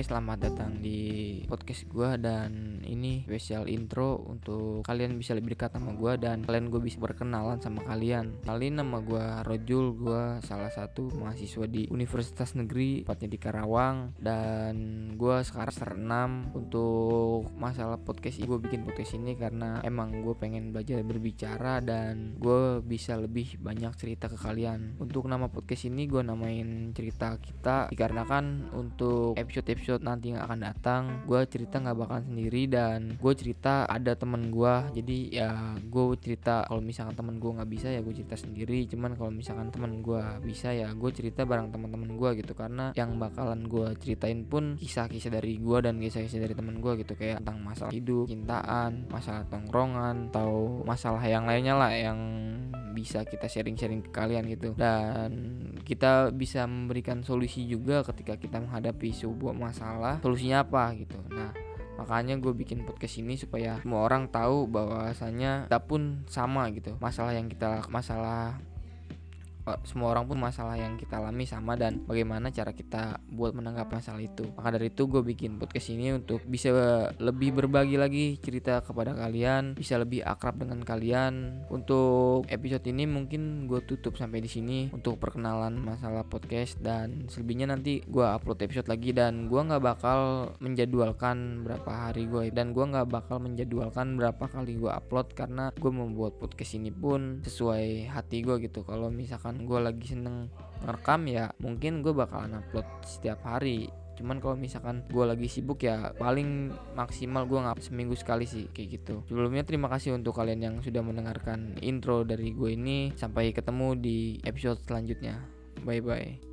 Oke, selamat datang di podcast gue dan ini spesial intro untuk kalian bisa lebih dekat sama gue dan kalian gue bisa berkenalan sama kalian. Kali nama gue Rojul, gue salah satu mahasiswa di Universitas Negeri, tepatnya di Karawang dan gue sekarang 6 untuk masalah podcast gue bikin podcast ini karena emang gue pengen belajar berbicara dan gue bisa lebih banyak cerita ke kalian. Untuk nama podcast ini gue namain cerita kita dikarenakan untuk episode episode nanti yang akan datang gue cerita nggak bakal sendiri dan gue cerita ada temen gue jadi ya gue cerita kalau misalkan temen gue nggak bisa ya gue cerita sendiri. Cuman kalau misalkan temen gue bisa ya gue cerita bareng teman-teman gue gitu. Karena yang bakalan gue ceritain pun kisah-kisah dari gue dan kisah-kisah dari temen gue gitu. Kayak tentang masalah hidup cintaan masalah tongkrongan atau masalah yang lainnya lah yang bisa kita sharing-sharing ke kalian gitu. Dan kita bisa memberikan solusi juga ketika kita menghadapi sebuah masalah. Solusinya apa gitu. Nah makanya gue bikin podcast ini supaya semua orang tahu bahwasanya kita pun sama gitu. Masalah yang kita masalah semua orang pun masalah yang kita alami sama dan bagaimana cara kita buat menanggapi masalah itu. Maka dari itu gue bikin podcast ini untuk bisa lebih berbagi lagi cerita kepada kalian bisa lebih akrab dengan kalian. Untuk episode ini mungkin gue tutup sampai di sini untuk perkenalan masalah podcast dan selebihnya nanti gue upload episode lagi dan gue nggak bakal menjadwalkan berapa hari gue dan gue nggak bakal menjadwalkan berapa kali gue upload karena gue membuat podcast ini pun sesuai hati gue gitu. Kalau misalkan gue lagi seneng ngerekam ya mungkin gue bakalan upload setiap hari. Cuman kalau misalkan gue lagi sibuk ya paling maksimal gue ngap seminggu sekali sih kayak gitu. Sebelumnya terima kasih untuk kalian yang sudah mendengarkan intro dari gue ini. Sampai ketemu di episode selanjutnya. Bye bye